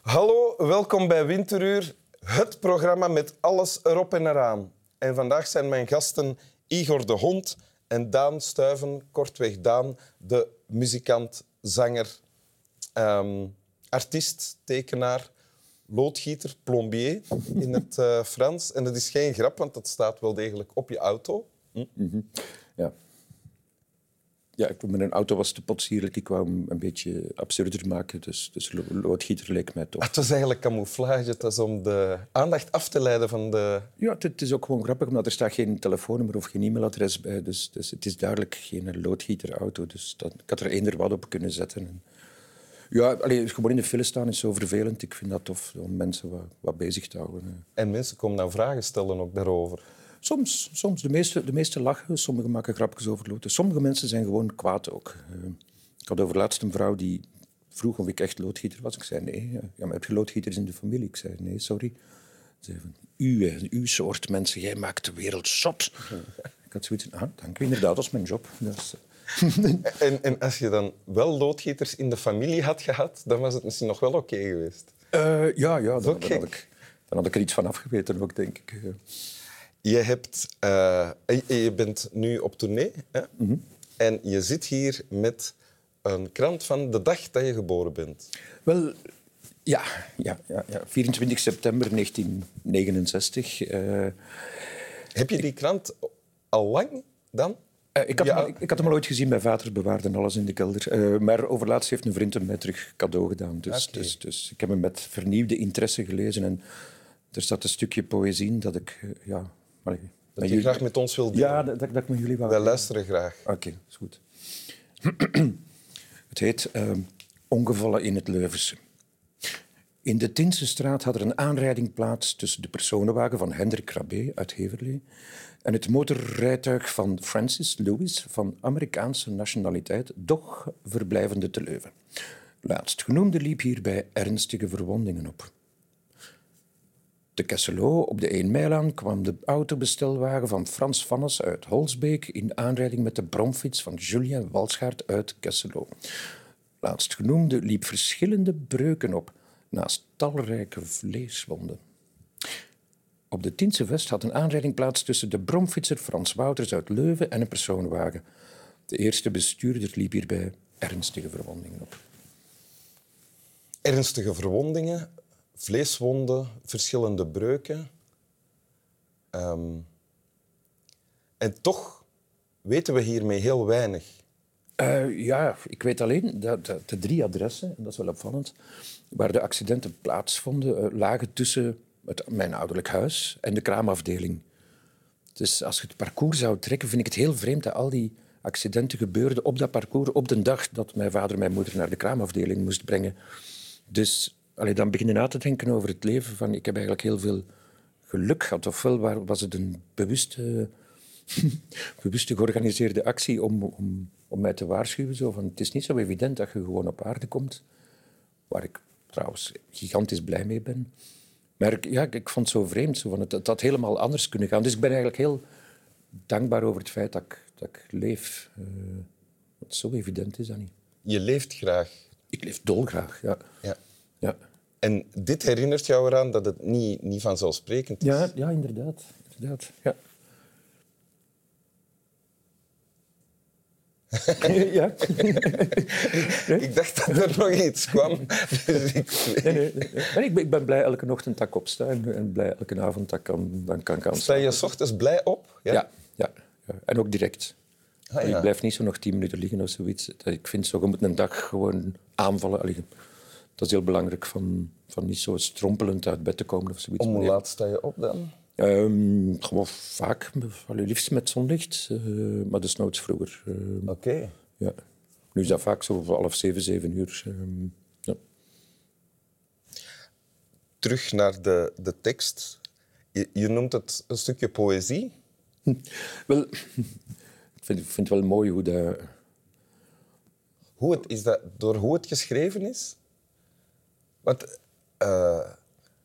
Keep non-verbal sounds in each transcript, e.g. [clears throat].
Hallo, welkom bij Winteruur, het programma met alles erop en eraan. En vandaag zijn mijn gasten Igor de Hond en Daan Stuiven, kortweg Daan, de muzikant, zanger, ehm, artiest, tekenaar, loodgieter, plombier in het uh, Frans. En dat is geen grap, want dat staat wel degelijk op je auto. Hm? Ja. Ja, ik, mijn auto was te potsierlijk. Ik wou hem een beetje absurder maken. Dus, dus loodgieter leek mij toch. Het was eigenlijk camouflage. Het was om de aandacht af te leiden van de... Ja, het, is ook gewoon grappig, omdat er staat geen telefoonnummer of geen e-mailadres bij. Dus, dus het is duidelijk geen loodgieterauto. Dus dat, ik had er eender wat op kunnen zetten. Ja, allee, gewoon in de file staan is zo vervelend. Ik vind dat tof om mensen wat, wat bezig te houden. En mensen komen nou vragen stellen ook daarover? Soms, soms. De meeste, de meeste lachen, sommigen maken grapjes over loten. Sommige mensen zijn gewoon kwaad ook. Uh, ik had over laatst een vrouw die vroeg of ik echt loodgieter was. Ik zei nee. Ja, maar heb je loodgieters in de familie? Ik zei nee, sorry. Ze zei van, u, uw soort mensen, jij maakt de wereld zot. [laughs] Ik had zoiets van, ah, dank u, inderdaad, dat is mijn job. Dus, [laughs] en, en, als je dan wel loodgieters in de familie had gehad, dan was het misschien nog wel oké geweest. Uh, ja, ja dan, dan, had ik, dan had ik er iets van afgeweten ook, denk ik. Je, hebt, uh, je bent nu op tournee hè? Mhm. en je zit hier met een krant van de dag dat je geboren bent. Wel, ja, ja, ja, ja. 24 september 1969. Uh, eh, Heb je die krant al lang dan? Uh, ik, had ja. hem, ik, had hem al ooit gezien. Mijn vader bewaarde alles in de kelder. Uh, maar overlaatst heeft een vriend hem mij terug cadeau gedaan. Dus, okay. dus, dus ik heb hem met vernieuwde interesse gelezen. En er staat een stukje poëzie in dat ik ja, Allee, dat je jullie... graag met ons wil delen. Ja, dat, dat, ik met jullie wou. Wij luisteren graag. Oké, is goed. [clears throat] het heet uh, Ongevallen in het Leuvense. In de Tinse straat had er een aanrijding plaats tussen de personenwagen van Hendrik Krabbe uit Heverlee en het motorrijtuig van Francis Lewis van Amerikaanse nationaliteit, doch verblijvende te Leuven. Laatstgenoemde liep hierbij ernstige verwondingen op. Te Kesselo, op de 1 Meilaan, kwam de autobestelwagen van Frans Vannes uit Holsbeek in aanrijding met de bromfiets van Julien Walschaert uit Kesselo. Laatstgenoemde liep verschillende breuken op, naast talrijke vleeswonden. Op de Tiense West had een aanrijding plaats tussen de bromfietser Frans Wouters uit Leuven en een personenwagen. De eerste bestuurder liep hierbij ernstige verwondingen op. Ernstige verwondingen? Vleeswonden, verschillende breuken. Um, en toch weten we hiermee heel weinig. Uh, ja, ik weet alleen dat, de drie adressen, en dat is wel opvallend, waar de accidenten plaatsvonden, uh, lagen tussen mijn ouderlijk huis en de kraamafdeling. Dus als je het parcours zou trekken, vind ik het heel vreemd dat al die accidenten gebeurden op dat parcours op de dag dat mijn vader mijn moeder naar de kraamafdeling moest brengen. Dus allee, dan beginnen na te denken over het leven. Van, ik heb eigenlijk heel veel geluk gehad. Ofwel was het een bewuste, [laughs] bewuste georganiseerde actie om, om, om mij te waarschuwen. Zo van, het is niet zo evident dat je gewoon op aarde komt. Waar ik trouwens gigantisch blij mee ben. Maar ik, ja, ik vond het zo vreemd. Zo van, het, het had helemaal anders kunnen gaan. Dus ik ben eigenlijk heel dankbaar over het feit dat ik, dat ik leef. Uh, wat zo evident is dat niet. Je leeft graag? Ik leef dolgraag, ja. ja. ja. En dit herinnert jou eraan dat het niet, niet vanzelfsprekend is. Ja, ja inderdaad. inderdaad. Ja. [laughs] ja. [laughs] ik dacht dat er nog iets kwam. Dus ik... Nee, nee, ik, ben, ik ben blij elke ochtend dat ik opsta en, blij elke avond dat ik kan, dan kan, kan Sta je s ochtends blij op? Ja, ja, ja, ja. en ook direct. Ah, ja. Ik blijf niet zo nog tien minuten liggen of zoiets. Ik vind zo, je moet een dag gewoon aanvallen. Allee, dat is heel belangrijk, van, van niet zo strompelend uit bed te komen of zoiets. Om hoe laat sta je op dan? Um, gewoon vaak, liefst met zonlicht, uh, maar desnoods vroeger. Uh, Oké. Ja. Nu is dat vaak zo half zeven, zeven uur. Uh, ja. Terug naar de, de tekst. Je, je noemt het een stukje poëzie. [laughs] Wel, ik vind, ik vind het wel mooi hoe dat... Hoe het, is dat door hoe het geschreven is? Want uh,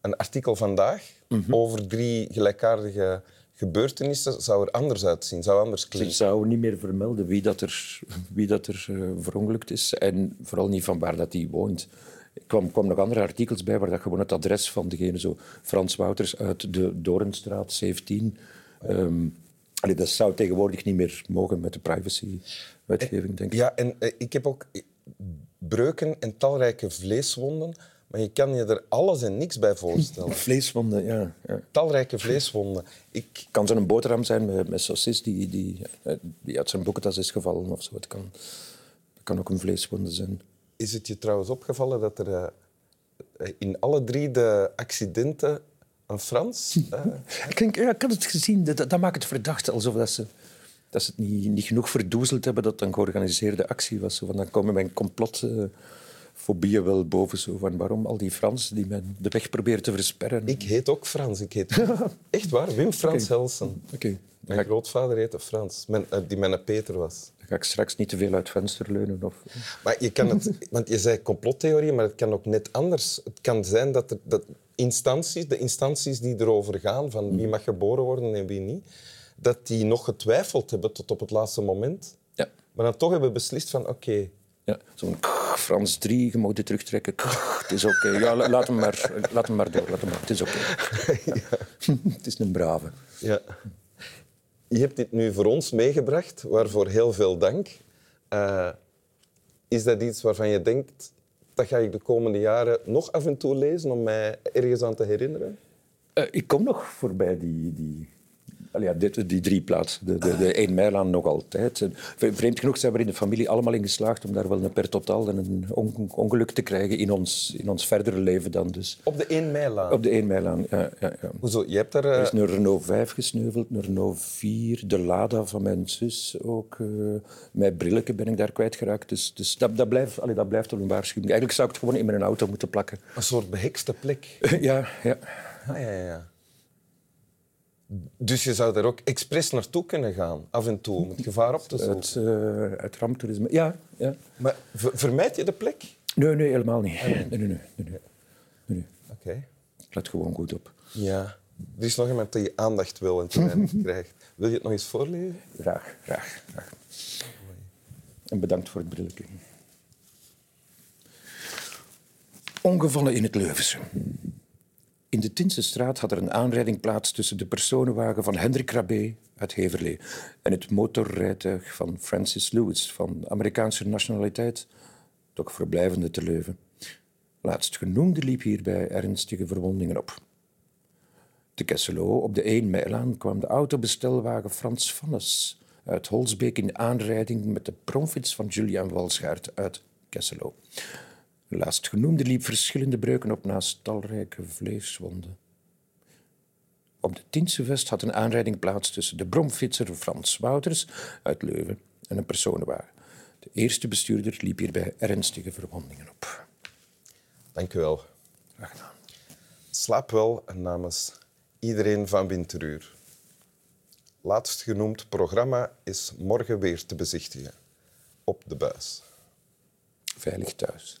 een artikel vandaag mhm. over drie gelijkaardige gebeurtenissen zou er anders uitzien, zou anders klinken. Ze zou niet meer vermelden wie dat er, wie dat er uh, verongelukt is en vooral niet van waar dat hij woont. Ik kwam, kwam nog andere artikels bij waar dat gewoon het adres van degene, zo Frans Wouters uit de Dorenstraat 17. Ehm, allee, dat zou tegenwoordig niet meer mogen met de privacywetgeving, denk ik. Ja, en eh, ik heb ook breuken en talrijke vleeswonden, maar je kan je er alles en niks bij voorstellen. [laughs] Vleeswonden, ja. ja. Talrijke vleeswonden. Ik, kan zo'n boterham zijn met, met saucis die, die, eh, die uit zijn boekentas is gevallen of zo. Het kan, het kan ook een vleeswonde zijn. is het je trouwens opgevallen dat er eh, in alle drie de accidenten een Frans... eh, [laughs] Ik, denk, ja, ik had het gezien. Dat, dat maakt het verdacht. Alsof dat ze, dat ze het niet, niet genoeg verdoezeld hebben dat het een georganiseerde actie was. Van, dan komen mijn complotfobieën wel boven. Zo van, waarom al die Fransen die men de weg proberen te versperren? ik heet ook Frans. Ik heet... [laughs] Echt waar, Wim Frans Helsen. Oké, dan, Mijn ik- grootvader heette Frans, mijn, eh, die mijn Peter was. dan ga ik straks niet te veel uit het venster leunen. Of... Maar je kan het, [laughs] want je zei complottheorie, maar het kan ook net anders. Het kan zijn dat, er, dat instanties, de instanties die erover gaan, van wie mag geboren worden en wie niet, dat die nog getwijfeld hebben tot op het laatste moment. Ja. Maar dan toch hebben beslist van oké, Ja, zo'n Frans 3, je mag dit terugtrekken. Het is oké. Ja, la- laat hem maar, laat hem maar door. Laat hem maar. Het is oké. [laughs] [laughs] Het is een brave. ja. je hebt dit nu voor ons meegebracht, waarvoor heel veel dank. Eh, is dat iets waarvan je denkt, dat ga ik de komende jaren nog af en toe lezen om mij ergens aan te herinneren? Eh, ik kom nog voorbij die, die, ja, dit, die drie plaatsen. De, de, de 1 mijlaan nog altijd. Vreemd genoeg zijn we er in de familie allemaal in geslaagd om daar wel een per totaal en een on- ongeluk te krijgen in ons, in ons verdere leven dan dus. Op de 1 meilaan. Op de 1 mijlaan, ja. ja, ja. Hoezo? Je hebt daar... eh, Er is een Renault 5 gesneuveld, een Renault 4, de Lada van mijn zus ook. eh mijn brilletje ben ik daar kwijtgeraakt. Dus, dus dat, dat, blijft, allee, dat blijft wel een waarschuwing. Eigenlijk zou ik het gewoon in mijn auto moeten plakken. Een soort behekste plek. [laughs] ja, ja. Ah, ja, ja, ja. Dus je zou daar ook expres naartoe kunnen gaan, af en toe, om het gevaar op te zoeken. Het, eh het ramptoerisme. Ja, ja. Maar ver- vermijd je de plek? Nee, nee, helemaal niet. Nee, nee, nee. nee, nee, nee, nee. Oké. Ik let gewoon goed op. Ja. Er is nog iemand die je aandacht wil en te [laughs] weinig krijgt. Wil je het nog eens voorlezen? Graag, graag, graag. En bedankt voor het brilletje. Ongevallen in het Leuvense. In de Tinse straat had er een aanrijding plaats tussen de personenwagen van Hendrik Rabé uit Heverlee en het motorrijtuig van Francis Lewis van Amerikaanse nationaliteit, toch verblijvende te Leuven. Laatstgenoemde liep hierbij ernstige verwondingen op. Te Kesselo, op de 1 Meilaan, kwam de autobestelwagen Frans Vannes uit Holsbeek in aanrijding met de bromfiets van Julian Walschaert uit Kesselo. De laatstgenoemde liep verschillende breuken op naast talrijke vleeswonden. Op de Tiense Vest had een aanrijding plaats tussen de bromfietser Frans Wouters uit Leuven en een personenwagen. De eerste bestuurder liep hierbij ernstige verwondingen op. Dank u wel. Graag gedaan. Slaap wel en namens iedereen van Winteruur. Laatst genoemd programma is morgen weer te bezichtigen. Op de buis. Veilig thuis.